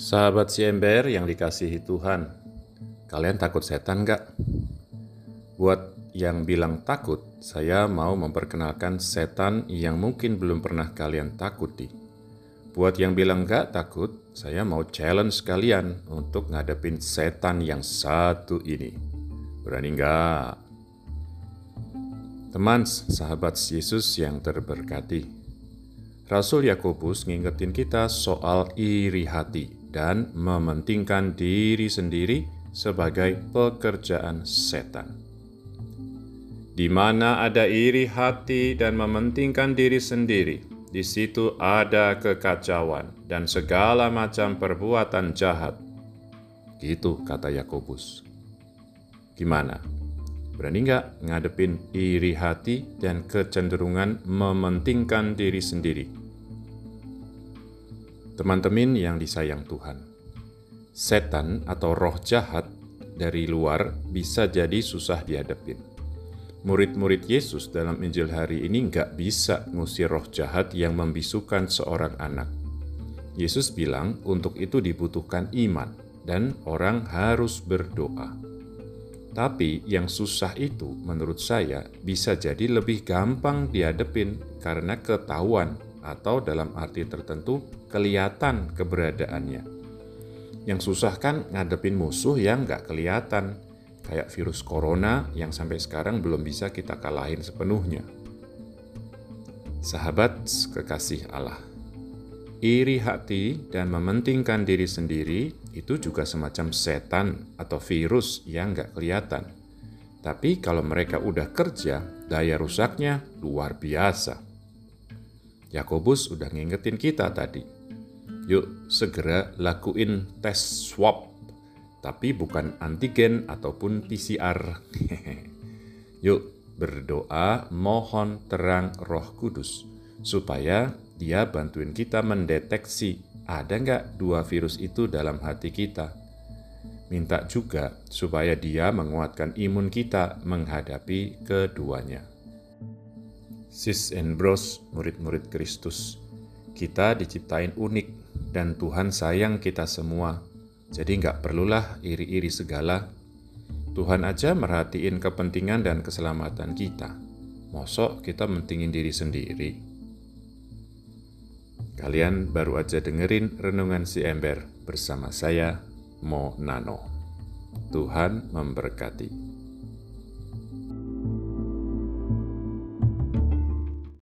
Sahabat ember yang dikasihi Tuhan, kalian takut setan gak? Buat yang bilang takut, saya mau memperkenalkan setan yang mungkin belum pernah kalian takuti. Buat yang bilang gak takut, saya mau challenge kalian untuk ngadepin setan yang satu ini. Berani gak? Teman sahabat Yesus yang terberkati, Rasul Yakobus ngingetin kita soal iri hati dan mementingkan diri sendiri sebagai pekerjaan setan. Di mana ada iri hati dan mementingkan diri sendiri, di situ ada kekacauan dan segala macam perbuatan jahat. Gitu kata Yakobus. Gimana? Berani nggak ngadepin iri hati dan kecenderungan mementingkan diri sendiri? Teman-teman yang disayang Tuhan, setan atau roh jahat dari luar bisa jadi susah dihadapin. Murid-murid Yesus dalam Injil hari ini nggak bisa ngusir roh jahat yang membisukan seorang anak. Yesus bilang untuk itu dibutuhkan iman dan orang harus berdoa. Tapi yang susah itu menurut saya bisa jadi lebih gampang dihadapin karena ketahuan atau dalam arti tertentu kelihatan keberadaannya. Yang susah kan ngadepin musuh yang nggak kelihatan, kayak virus corona yang sampai sekarang belum bisa kita kalahin sepenuhnya. Sahabat kekasih Allah, iri hati dan mementingkan diri sendiri itu juga semacam setan atau virus yang nggak kelihatan. Tapi kalau mereka udah kerja, daya rusaknya luar biasa. Yakobus udah ngingetin kita tadi. Yuk segera lakuin tes swab, tapi bukan antigen ataupun PCR. Yuk berdoa mohon terang roh kudus, supaya dia bantuin kita mendeteksi ada nggak dua virus itu dalam hati kita. Minta juga supaya dia menguatkan imun kita menghadapi keduanya. Sis and Bros, murid-murid Kristus. Kita diciptain unik dan Tuhan sayang kita semua. Jadi nggak perlulah iri-iri segala. Tuhan aja merhatiin kepentingan dan keselamatan kita. Mosok kita mentingin diri sendiri. Kalian baru aja dengerin Renungan Si Ember bersama saya, Mo Nano. Tuhan memberkati.